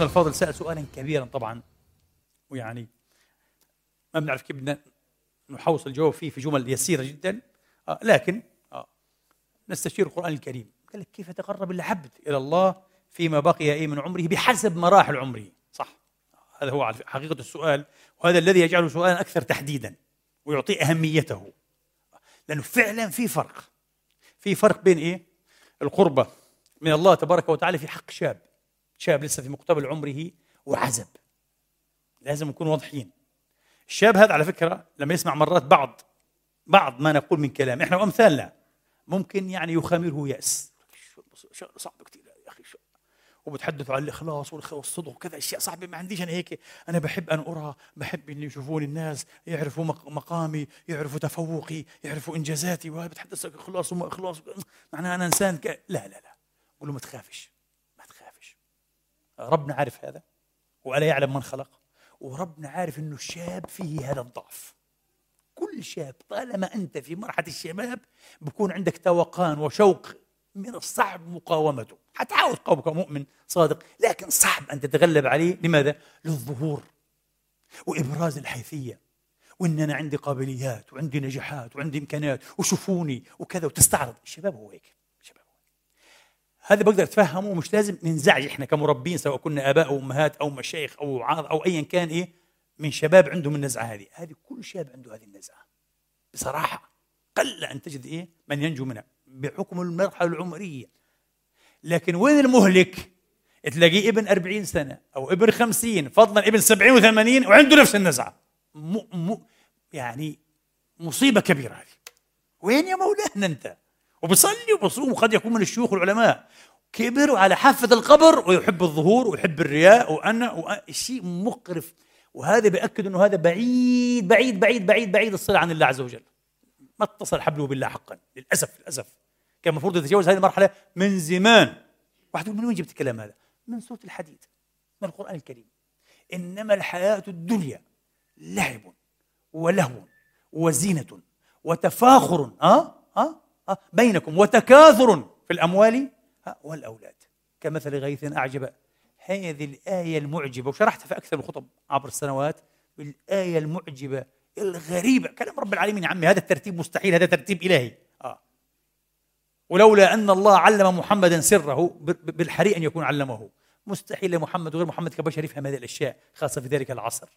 أخونا الفاضل سأل سؤالا كبيرا طبعا ويعني ما بنعرف كيف بدنا نحوصل الجواب فيه في جمل يسيرة جدا آه لكن آه نستشير القرآن الكريم. قال لك كيف يتقرب العبد إلى الله فيما بقي إيه من عمره بحسب مراحل عمره؟ صح. هذا هو حقيقة السؤال وهذا الذي يجعله سؤالا أكثر تحديدا ويعطيه أهميته. لأنه فعلا في فرق. في فرق بين إيه؟ القربة من الله تبارك وتعالى في حق شاب. شاب لسه في مقتبل عمره وعزب. لازم نكون واضحين. الشاب هذا على فكرة لما يسمع مرات بعض بعض ما نقول من كلام إحنا وامثالنا ممكن يعني يخامره يأس. صعب كثير يا أخي. وبتحدثوا عن الإخلاص والصدق وكذا أشياء صعبة. ما عنديش أنا هيك أنا بحب أن أرى بحب إن يشوفوني الناس يعرفوا مقامي يعرفوا تفوقي يعرفوا إنجازاتي. وهذا بتحدث إخلاص وما إخلاص. معناها أنا إنسان ك... لا لا لا. قول له ما تخافش. ربنا عارف هذا وألا يعلم من خلق وربنا عارف إنه الشاب فيه هذا الضعف كل شاب طالما أنت في مرحلة الشباب بكون عندك توقان وشوق من الصعب مقاومته. حتحاول تقاومه كمؤمن صادق لكن صعب أن تتغلب عليه. لماذا؟ للظهور وإبراز الحيثية وإن أنا عندي قابليات وعندي نجاحات وعندي إمكانيات وشوفوني وكذا. وتستعرض. الشباب هو هيك. هذا بقدر اتفهمه ومش لازم ننزعج إحنا كمربين سواء كنا آباء أو أمهات أو مشايخ أو وعاظ أو ايا كان إيه من شباب عندهم النزعة هذه. هذه كل شاب عنده هذه النزعة. بصراحة قل أن تجد إيه من ينجو منها بحكم المرحلة العمرية. لكن وين المهلك؟ تلاقيه ابن أربعين سنة أو ابن خمسين فضلا ابن سبعين وثمانين وعنده نفس النزعة. م م يعني مصيبة كبيرة هذه. وين يا مولانا أنت؟ وبصلي وبصوم وقد يكون من الشيوخ والعلماء كبر على حافة القبر ويحب الظهور ويحب الرياء وأنا شيء مقرف. وهذا بيأكد أنه هذا بعيد بعيد بعيد بعيد بعيد الصلة عن الله عز وجل. ما اتصل حبله بالله حقا. للأسف للأسف. كان المفروض يتجاوز هذه المرحلة من زمان. واحد يقول من وين جبت الكلام هذا؟ من سورة الحديد من القرآن الكريم. إنما الحياة الدنيا لعب ولهو وزينة وتفاخر. أه؟ أه؟ أه؟ بينكم وتكاثر في الأموال والأولاد. كمثل غيث أعجب. هذه الآية المعجبة وشرحتها في أكثر الخطب عبر السنوات. الآية المعجبة الغريبة. كلام رب العالمين يا عمي هذا الترتيب مستحيل هذا ترتيب إلهي. آه. ولولا أن الله علم محمدا سره بالحري أن يكون علمه. مستحيل لمحمد وغير محمد كبشر يفهم هذه الأشياء خاصة في ذلك العصر.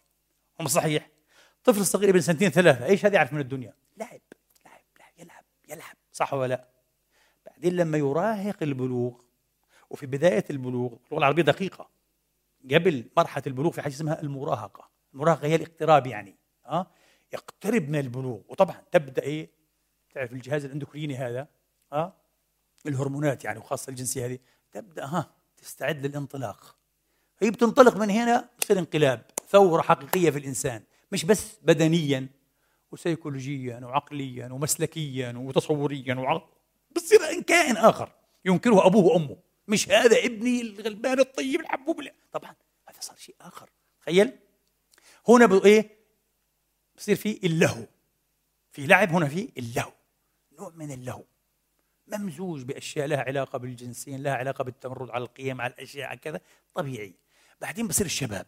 هم صحيح. طفل صغير ابن سنتين ثلاثة إيش هذا يعرف من الدنيا؟ لعب لعب لعب يلعب يلعب. صح ولا لا؟ بعدين لما يراهق البلوغ وفي بداية البلوغ اللغة العربية دقيقة قبل مرحلة البلوغ في حاجة اسمها المراهقة. المراهقة هي الاقتراب يعني آه؟ يقترب من البلوغ. وطبعا تبدأ إيه؟ تعرف الجهاز الأندوكريني هذا آه؟ الهرمونات يعني وخاصة الجنسية هذه. تبدأ ها تستعد للانطلاق. هي بتنطلق من هنا بصير انقلاب ثورة حقيقية في الإنسان مش بس بدنيا. وسيكولوجيا وعقليا ومسلكيا وتصوريا وعق... بصير كائن آخر ينكره أبوه وأمه مش هذا ابني الغلبان الطيب الحبوب طبعا هذا صار شيء آخر. تخيل. هنا إيه؟ بصير في اللهو. في لعب هنا في اللهو. نوع من اللهو. ممزوج بأشياء لها علاقة بالجنسين لها علاقة بالتمرد على القيم على الأشياء على كذا. طبيعي. بعدين بصير الشباب.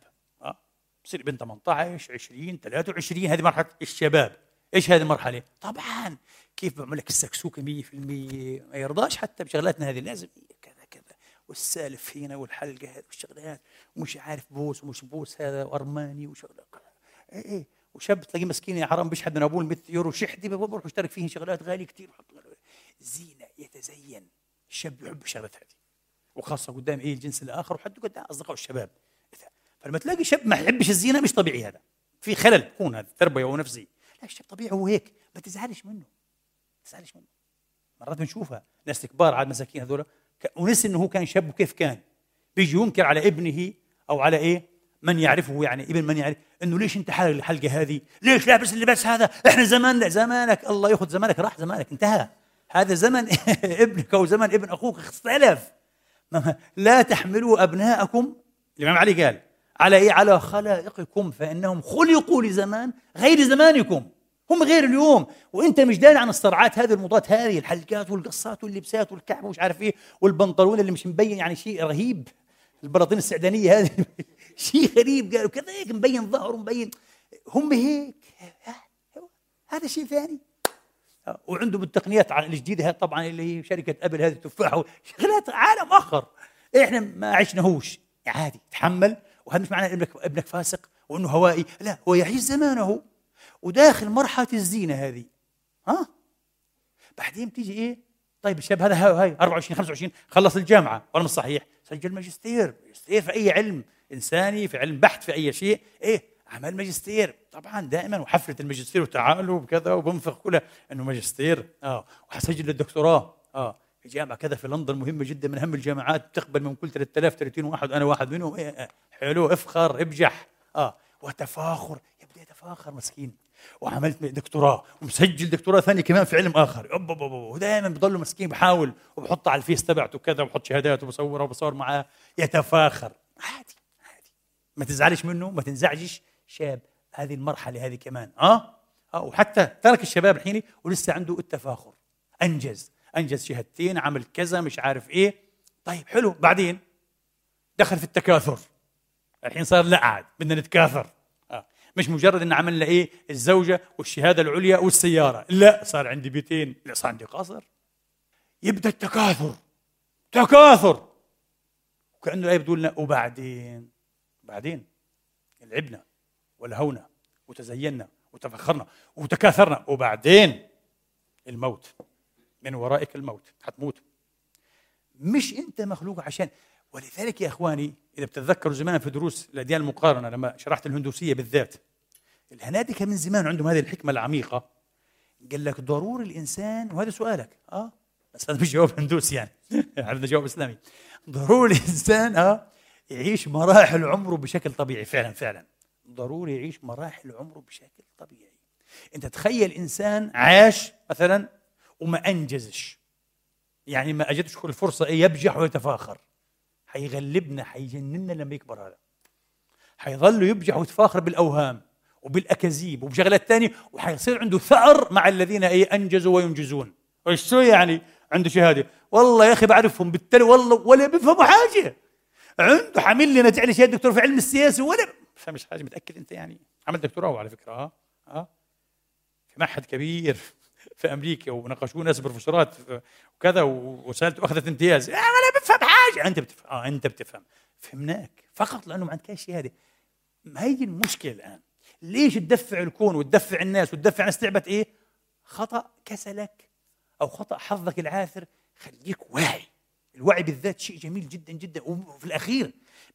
بصير ابن 18 20 23 هذه مرحلة الشباب. إيش هذه المرحلة؟ طبعا كيف بعمل لك السكسوكه 100% ما يرضاش حتى بشغلاتنا هذه لازم كذا كذا. والسالف هنا والحلقة هذه والشغلات ومش عارف بوس ومش بوس هذا وأرماني وشغلات إيه إيه. وشاب تلاقيه مسكين يا حرام بيشحد من أبوه 100 يورو شحدي بروح يشترك فيه شغلات غالية كثير زينة يتزين. الشاب يحب الشغلات هذه. وخاصة قدام إيه الجنس الآخر وحتى قدام اصدقائه الشباب. فلما تلاقي شاب ما يحبش الزينة مش طبيعي هذا. في خلل بكون هذا تربية ونفسي. لا الشاب طبيعي هو هيك ما تزعلش منه. ما تزعلش منه. مرات بنشوفها ناس كبار عاد مساكين هذول ونسي إنه هو كان شاب وكيف كان. بيجي ينكر على ابنه أو على إيه؟ من يعرفه يعني ابن من يعرف إنه ليش أنت حالك الحلقة هذه؟ ليش لابس اللباس هذا؟ إحنا زمان زمانك الله يأخذ زمانك راح زمانك انتهى. هذا زمن ابنك أو زمن ابن أخوك اختلف. لا تحملوا أبناءكم الإمام علي قال على إيه؟ على خلائقكم فإنهم خلقوا لزمان غير زمانكم. هم غير اليوم. وأنت مش داري عن الصرعات هذه الموضات هذه الحلقات والقصات واللبسات والكعب ومش عارف إيه والبنطلون اللي مش مبين يعني شيء رهيب. البلاطين السعدانية هذه شيء غريب. قالوا كذا هيك مبين ظهره مبين هم هيك. هذا شيء ثاني. وعندهم التقنيات الجديده طبعا اللي هي شركة أبل هذه تفاحه شغلات عالم آخر. إحنا ما عشناهوش. عادي. تحمل. وهذا مش معناه ابنك ابنك فاسق وانه هوائي؟ لا هو يعيش زمانه. وداخل مرحلة الزينة هذه. ها؟ بعدين بتيجي إيه؟ طيب الشاب هذا هاي 24 25 خلص الجامعة. ولا مش صحيح. سجل ماجستير. ماجستير في أي علم؟ إنساني في علم بحث في أي شيء. إيه؟ عمل ماجستير. طبعا دائما. وحفلة الماجستير وتعالوا وكذا وبنفخ كلها إنه ماجستير. آه. وحسجل الدكتوراه. آه. جامعة كذا في لندن مهمة جدا من أهم الجامعات بتقبل من كل 3000 30 واحد وأنا واحد منهم. إيه آه. حلو افخر ابجح. آه. وتفاخر يبدا يتفاخر مسكين. وعملت دكتوراه. ومسجل دكتوراه ثانية كمان في علم آخر. ودائما بضل مسكين بحاول. وبحط على الفيس تبعته كذا وبحط شهادات وبصورها وبصور معاه. يتفاخر. عادي عادي. ما تزعلش منه ما تنزعجش. شاب هذه المرحلة هذه كمان. آه, آه. وحتى ترك الشباب الحين ولسه عنده التفاخر. أنجز. أنجز شهادتين عمل كذا مش عارف إيه. طيب حلو. بعدين دخل في التكاثر. الحين صار لا عاد بدنا نتكاثر. آه. مش مجرد إن عملنا إيه؟ الزوجة والشهادة العليا والسيارة. لا صار عندي بيتين. لا صار عندي قصر يبدأ التكاثر. تكاثر. وكأنه الايه بتقول لنا. وبعدين؟ بعدين؟ لعبنا ولهونا وتزينا وتفخرنا وتكاثرنا. وبعدين؟ الموت. من ورائك الموت. حتموت مش انت مخلوق عشان. ولذلك يا اخواني اذا بتتذكروا زمان في دروس الاديان المقارنة لما شرحت الهندوسية بالذات الهنادكه من زمان عندهم هذه الحكمة العميقة. قال لك ضروري الإنسان وهذا سؤالك. آه. بس هذا مش جواب هندوسي يعني. هذا جواب إسلامي. ضروري الإنسان آه يعيش مراحل عمره بشكل طبيعي. فعلا فعلا. ضروري يعيش مراحل عمره بشكل طبيعي. أنت تخيل إنسان عاش مثلا وما أنجزش. يعني ما اجتش الفرصه يبجح ويتفاخر. حيغلبنا حيجننا لما يكبر هذا. حيظل يبجح ويتفاخر بالأوهام وبالأكاذيب وبشغلات ثانية وحيصير عنده ثأر مع الذين اي أنجزوا وينجزون. إيش شو يعني عنده شهاده والله يا أخي بعرفهم بالتالي والله ولا بيفهموا حاجة. عنده حامل لي نتيجه شهاده دكتور في علم السياسة ولا فمش حاجة متأكد أنت يعني. عملت دكتوراه على فكرة آه آه في معهد كبير. في أمريكا وناقشوه ناس بروفيسورات وكذا وسألته أخذت امتياز. آه ولا بفهم حاجة. أنت بتفهم آه أنت بتفهم. فهمناك. فقط لأنه ما عندك شهاده ما هي المشكلة الآن؟ ليش تدفع الكون وتدفع الناس وتدفع الناس لعبه إيه؟ خطأ كسلك أو خطأ حظك العاثر. خليك واعي. الوعي بالذات شيء جميل جدا جدا. وفي الأخير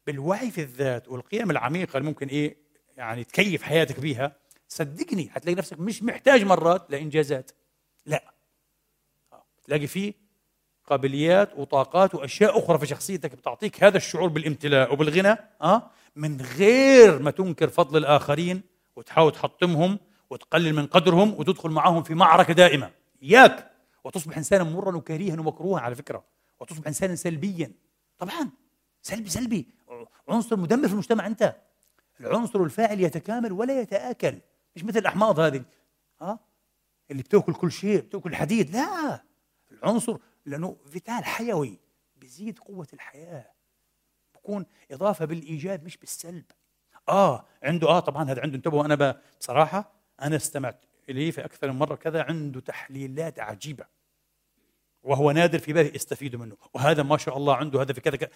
بالوعي في الذات والقيم العميقة اللي ممكن إيه يعني تكيف حياتك بيها صدقني حتلاقي نفسك مش محتاج مرات لإنجازات. لا. تلاقي فيه قابليات وطاقات وأشياء أخرى في شخصيتك بتعطيك هذا الشعور بالامتلاء وبالغنى آه؟ من غير ما تنكر فضل الآخرين وتحاول تحطمهم وتقلل من قدرهم وتدخل معهم في معركة دائمة. إياك. وتصبح إنسانا مرا وكريها ومكروها على فكرة. وتصبح إنسانا سلبيا. طبعا. سلبي سلبي. عنصر مدمر في المجتمع أنت. العنصر الفاعل يتكامل ولا يتآكل. مش مثل الأحماض هذه. ها اللي بتاكل كل شيء بتاكل حديد لا العنصر لأنه فيتال حيوي بيزيد قوة الحياة. بكون إضافة بالايجاد مش بالسلب. آه عنده آه طبعا هذا عنده انتبهوا. أنا بصراحة أنا استمعت إليه في أكثر من مرة كذا عنده تحليلات عجيبة. وهو نادر في باله يستفيدوا منه. وهذا ما شاء الله عنده هذا في كذا كذا.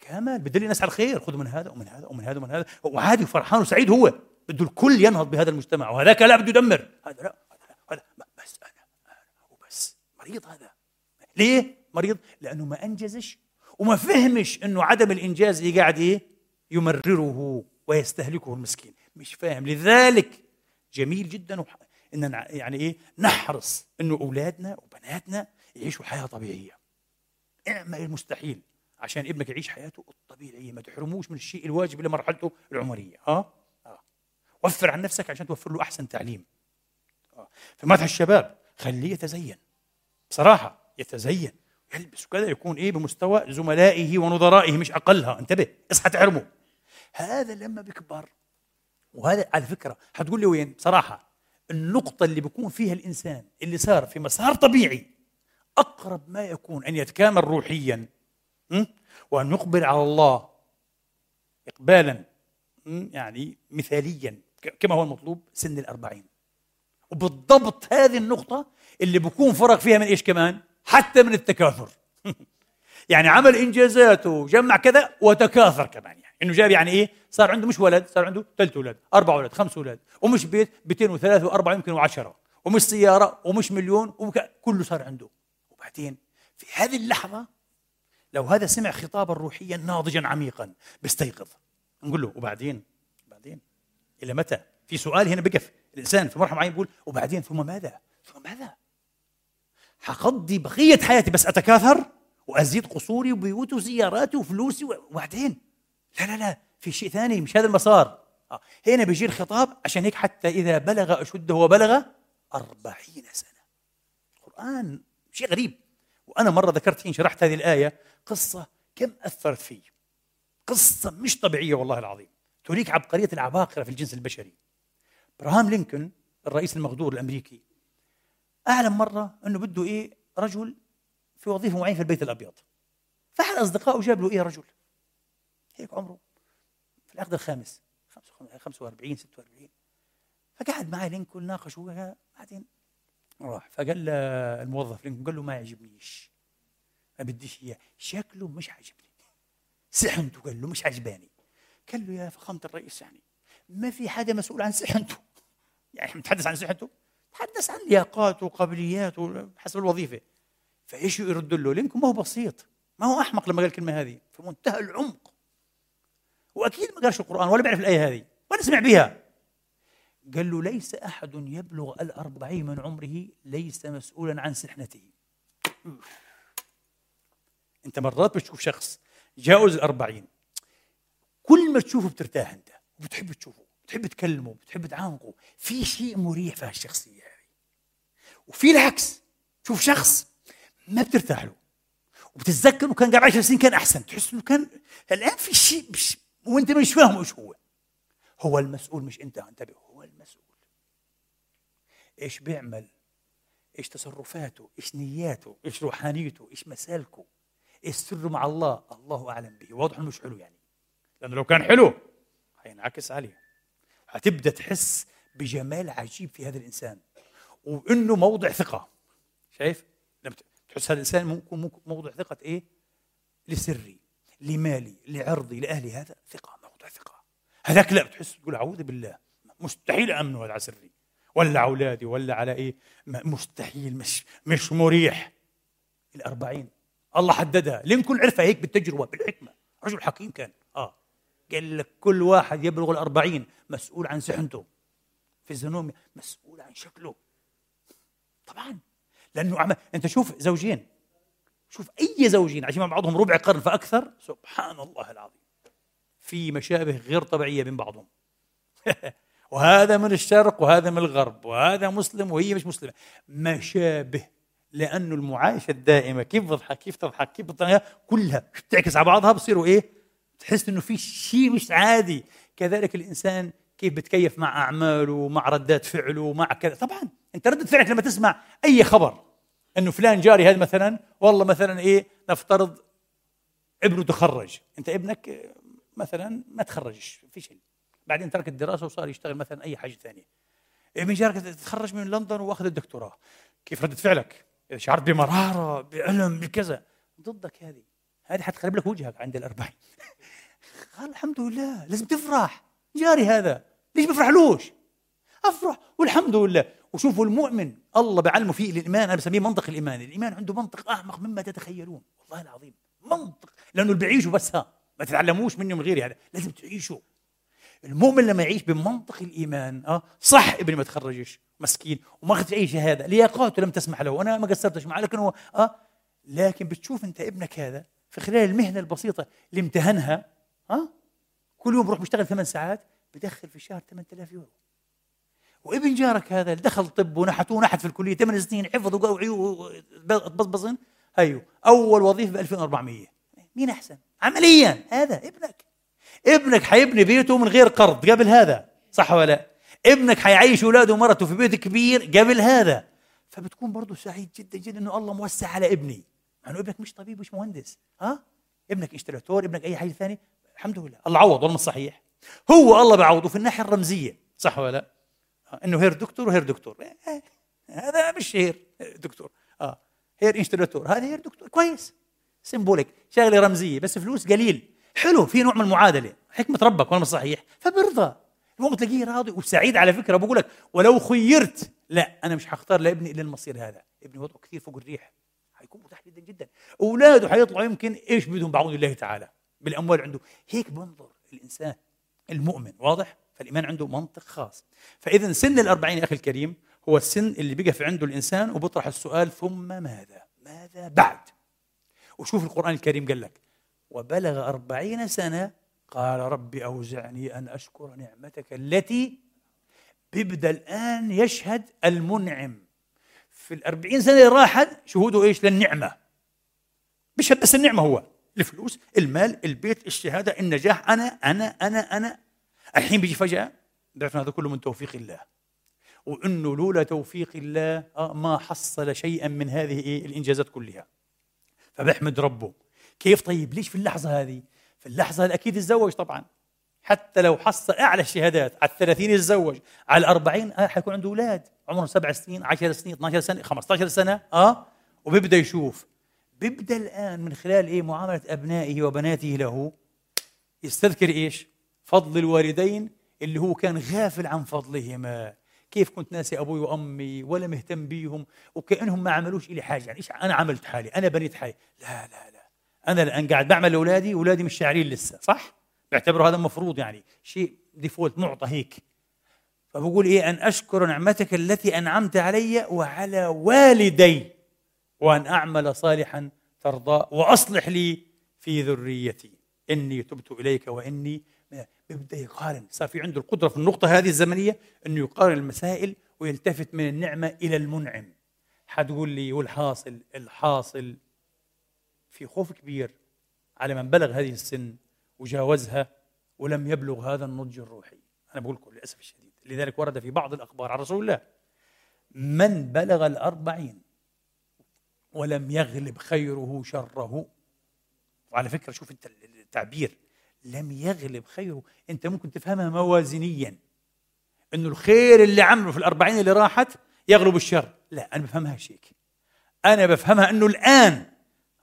كامل بدل الناس على الخير. خذوا من هذا ومن هذا ومن هذا ومن هذا. وعادي وفرحان وسعيد هو. بده الكل ينهض بهذا المجتمع. وهذاك لا بده يدمر. هذا لا هذا بس أنا أنا وبس مريض هذا. ليه؟ مريض لأنه ما أنجزش وما فهمش إنه عدم الإنجاز اللي قاعد إيه؟ يمرره ويستهلكه المسكين. مش فاهم. لذلك جميل جدا اننا يعني إيه؟ نحرص إنه أولادنا وبناتنا يعيشوا حياة طبيعية. إعمل المستحيل عشان ابنك يعيش حياته الطبيعية. ما تحرموش من الشيء الواجب لمرحلته العمرية. ها؟ آه. وفر عن نفسك عشان توفر له أحسن تعليم. آه. في مدح الشباب خليه يتزين. بصراحة يتزين يلبس وكذا يكون إيه بمستوى زملائه ونظرائه مش أقلها. انتبه اصحى تحرمه هذا لما بيكبر وهذا على فكرة حتقول لي وين؟ بصراحة النقطة اللي بيكون فيها الإنسان اللي صار في مسار طبيعي أقرب ما يكون أن يتكامل روحيا وأن يقبل على الله إقبالا يعني مثاليا كما هو المطلوب سن الأربعين. وبالضبط هذه النقطة اللي بكون فرق فيها من إيش كمان؟ حتى من التكاثر. يعني عمل إنجازاته وجمع كذا وتكاثر كمان يعني. إنه جاب يعني إيه؟ صار عنده مش ولد صار عنده ثلاث أولاد أربع أولاد خمس أولاد ومش بيت بيتين وثلاثة وأربعة يمكن وعشرة ومش سيارة ومش مليون وك... كله صار عنده. وبعدين في هذه اللحظة لو هذا سمع خطابا روحيا ناضجا عميقا بيستيقظ. نقول له وبعدين؟ بعدين؟ إلى متى؟ في سؤال هنا بقف. الإنسان في مرحلة معينة بيقول وبعدين؟ ثم ماذا؟ ثم ماذا؟ حقضي بقية حياتي بس أتكاثر وأزيد قصوري وبيوتي وزياراتي وفلوسي وبعدين؟ لا لا لا في شيء ثاني مش هذا المسار. آه. هنا بيجي الخطاب عشان هيك حتى إذا بلغ أشده وبلغ أربعين سنة. القرآن شيء غريب. وأنا مرة ذكرت حين شرحت هذه الآية قصة كم أثرت في قصة مش طبيعية والله العظيم. تريك عبقرية العباقرة في الجنس البشري. إبراهام لينكولن الرئيس المغدور الأمريكي أعلم مرة أنه بده إيه رجل في وظيفة معينة في البيت الأبيض. فأحد أصدقائه جاب له إيه رجل؟ هيك عمره. في العقد الخامس. 45 46 فقعد معي لينكولن ناقشوا بعدين راح. فقال الموظف لينكولن قال له ما يعجبنيش. ما بديش إياه. شكله مش عاجبني. سحنته قال له مش عجباني قال له يا فخامة الرئيس يعني ما في حدا مسؤول عن سحنته. يعني متحدث عن سحنته؟ تحدث عن لياقاته وقابلياته حسب الوظيفة. فإيش يرد له؟ لينكولن ما هو بسيط. ما هو أحمق لما قال الكلمة هذه. في منتهى العمق. وأكيد ما قالش القرآن ولا بيعرف الآية هذه. ولا سمع بها. قال له ليس أحد يبلغ الأربعين من عمره ليس مسؤولا عن سحنته أنت مرات بتشوف شخص جاوز الأربعين. كل ما تشوفه بترتاح أنت وبتحب تشوفه. بتحب تكلمه بتحب تعانقه في شيء مريح في هالشخصية هذه. وفي العكس شوف شخص ما بترتاح له. وبتتذكر إنه كان قبل 10 سنين كان أحسن. تحس إنه كان الآن في شيء مش وأنت مش فاهم إيش هو. هو المسؤول مش أنت. انتبه هو المسؤول. إيش بيعمل؟ إيش تصرفاته؟ إيش نياته؟ إيش روحانيته؟ إيش مسالكه؟ إيش سره مع الله؟ الله أعلم به. واضح إنه مش حلو يعني. لأنه لو كان حلو هينعكس عليه. هتبدأ تحس بجمال عجيب في هذا الإنسان وإنه موضع ثقة. شايف؟ لما تحس هذا الإنسان ممكن موضع ثقة إيه؟ لسري لمالي لعرضي لأهلي هذا ثقة موضع ثقة. هذاك لا بتحس تقول أعوذ بالله. مستحيل امنه هذا على سري ولا على أولادي ولا على إيه؟ مستحيل مش مش مريح. الأربعين. الله حددها. لينكولن عرفها هيك بالتجربة بالحكمة. رجل حكيم كان. قال لك كل واحد يبلغ الأربعين مسؤول عن سحنته في الزنوم مسؤول عن شكله. طبعا. لأنه عم... أنت شوف زوجين. شوف أي زوجين عايشين مع بعضهم ربع قرن فأكثر. سبحان الله العظيم. في مشابه غير طبيعية بين بعضهم. وهذا من الشرق وهذا من الغرب وهذا مسلم وهي مش مسلمة. مشابه. لأنه المعايشة الدائمة كيف بضحك كيف تضحك كيف بتضحك كلها بتعكس على بعضها بصيروا إيه؟ تحس إنه في شيء مش عادي. كذلك الإنسان كيف بتكيف مع أعماله مع ردات فعله مع كذا. طبعا أنت ردة فعلك لما تسمع أي خبر إنه فلان جاري هذا مثلا والله مثلا إيه نفترض ابنه تخرج. أنت ابنك مثلا ما تخرجش في شيء. بعدين ترك الدراسة وصار يشتغل مثلا أي حاجة ثانية. ابن جارك تخرج من لندن وأخذ الدكتوراه. كيف ردة فعلك؟ إذا شعرت بمرارة بألم بكذا. ضدك هذه. هذه حتخرب لك وجهك عند الأربعين. قال الحمد لله لازم تفرح. جاري هذا. ليش بفرحلوش أفرح والحمد لله. وشوفوا المؤمن الله بعلمه فيه الإيمان أنا بسميه منطق الإيمان. الإيمان عنده منطق أعمق مما تتخيلون. والله العظيم منطق. لأنه اللي بيعيشوا بس ها ما تتعلموش منه من غيري هذا. لازم تعيشوا. المؤمن لما يعيش بمنطق الإيمان آه صح ابني ما تخرجش مسكين وما اخذ أي شهادة لياقاته لم تسمح له. وأنا ما قصرتش معه لكن هو آه لكن بتشوف أنت ابنك هذا في خلال المهنة البسيطة اللي امتهنها آه كل يوم بروح بيشتغل ثمان ساعات بدخل في الشهر 8000 يورو. وابن جارك هذا اللي دخل طب ونحت ونحت في الكلية ثمان سنين حفظ وبصبصن. هيو أول وظيفة ب 2400 مين أحسن؟ عمليا. هذا ابنك. ابنك حيبني بيته من غير قرض قبل هذا صح ولا لا؟ ابنك حيعيش أولاده ومرته في بيت كبير قبل هذا. فبتكون برضه سعيد جدا جدا إنه الله موسع على ابني. مع إنه ابنك مش طبيب مش مهندس. ها؟ ابنك Installateur ابنك أي حاجة ثانية. الحمد لله. الله عوض ولا صحيح. هو الله بعوضه في الناحية الرمزية. صح ولا لا؟ إنه Herr Doktor و Herr Doktor. هذا مش Herr Doktor. آه Herr Installateur هذا Herr Doktor. كويس. Symbolik شغلة رمزية بس فلوس قليل. حلو في نوع من المعادلة. حكمة ربك ولا صحيح. فبرضى. المهم تلاقيه راضي وسعيد على فكرة. بقول لك ولو خيرت. لا أنا مش حختار لابني إلا المصير هذا. ابني وضعه كثير فوق الريح. حيكون مرتاح جدا. جدا أولاده حيطلعوا يمكن إيش بدهم بعون الله تعالى. بالأموال عنده. هيك بنظر الإنسان المؤمن واضح؟ فالإيمان عنده منطق خاص. فاذا سن الأربعين يا أخي الكريم هو السن اللي بيقف عنده الإنسان وبيطرح السؤال ثم ماذا؟ ماذا بعد؟ وشوف القرآن الكريم قال لك وبلغ أربعين سنة قال رب أوزعني أن أشكر نعمتك التي بيبدأ الآن يشهد المنعم. في الأربعين سنة اللي راحت شهوده إيش؟ للنعمة. بيشهد بس النعمة هو. الفلوس المال البيت الشهادة النجاح. أنا أنا أنا أنا. الحين بيجي فجأة بيعرف هذا كله من توفيق الله. وإنه لولا توفيق الله آه، ما حصل شيئا من هذه الإنجازات كلها. فبحمد ربه كيف طيب؟ ليش في اللحظة هذه؟ في اللحظة هذه أكيد يتزوج طبعا. حتى لو حصل أعلى الشهادات على الثلاثين يتزوج على الأربعين آه حيكون عنده أولاد. عمرهم سبع سنين 10 سنين 12 سنة 15 سنة آه وبيبدأ يشوف. بيبدأ الآن من خلال إيه؟ معاملة أبنائه وبناته له. يستذكر إيش؟ فضل الوالدين اللي هو كان غافل عن فضلهما. كيف كنت ناسي أبوي وأمي ولا مهتم بيهم وكأنهم ما عملوش لي حاجة. يعني إيش أنا عملت حالي؟ أنا بنيت حالي. لا لا لا. أنا الآن قاعد بعمل لاولادي أولادي مش شاعرين لسه صح؟ بعتبره هذا المفروض يعني. شيء ديفولت معطى هيك. فبقول إيه؟ أن أشكر نعمتك التي أنعمت علي وعلى والدي. وأن أعمل صالحا ترضى وأصلح لي في ذريتي. إني تبت إليك وإني بيبدا يقارن. صار في عنده القدرة في النقطة هذه الزمنية إنه يقارن المسائل ويلتفت من النعمة إلى المنعم. حتقول لي والحاصل الحاصل في خوف كبير على من بلغ هذه السن وجاوزها ولم يبلغ هذا النضج الروحي. أنا بقول لكم للأسف الشديد. لذلك ورد في بعض الأخبار عن رسول الله من بلغ الأربعين ولم يغلب خيره شره. وعلى فكرة شوف انت التعبير لم يغلب خيره. انت ممكن تفهمها موازنيا. انه الخير اللي عمله في الأربعين اللي راحت يغلب الشر. لا أنا بفهمها هيك أنا بفهمها أنه الآن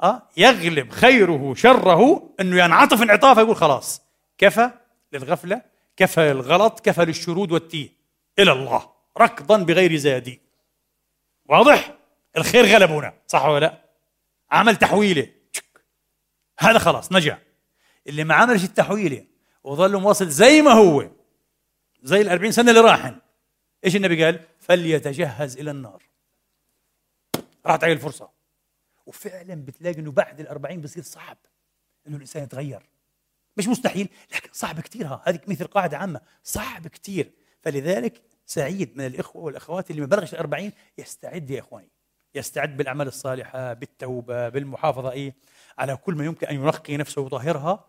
أه يغلب خيره شره إنه ينعطف انعطاف يقول خلاص كفى للغفلة كفى للغلط كفى للشرود والتيه. إلى الله. ركضا بغير زادي. واضح؟ الخير غلبنا صح ولا لا؟ عمل تحويله هذا خلاص نجا اللي ما عملش التحويله وظل مواصل زي ما هو زي الأربعين سنة اللي راحن إيش النبي قال؟ فليتجهز إلى النار. راحت عليه الفرصة. وفعلا بتلاقي إنه بعد الأربعين بصير صعب إنه الإنسان يتغير. مش مستحيل لكن صعب كثير ها. هذه مثل قاعدة عامة. صعب كثير فلذلك سعيد من الإخوة والأخوات اللي ما بلغش الأربعين يستعد يا إخواني. يستعد بالأعمال الصالحة بالتوبة بالمحافظة إيه؟ على كل ما يمكن أن ينقي نفسه ويطهرها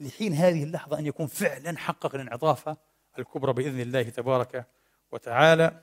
لحين هذه اللحظة أن يكون فعلا حقق الانعطاف الكبرى بإذن الله تبارك وتعالى.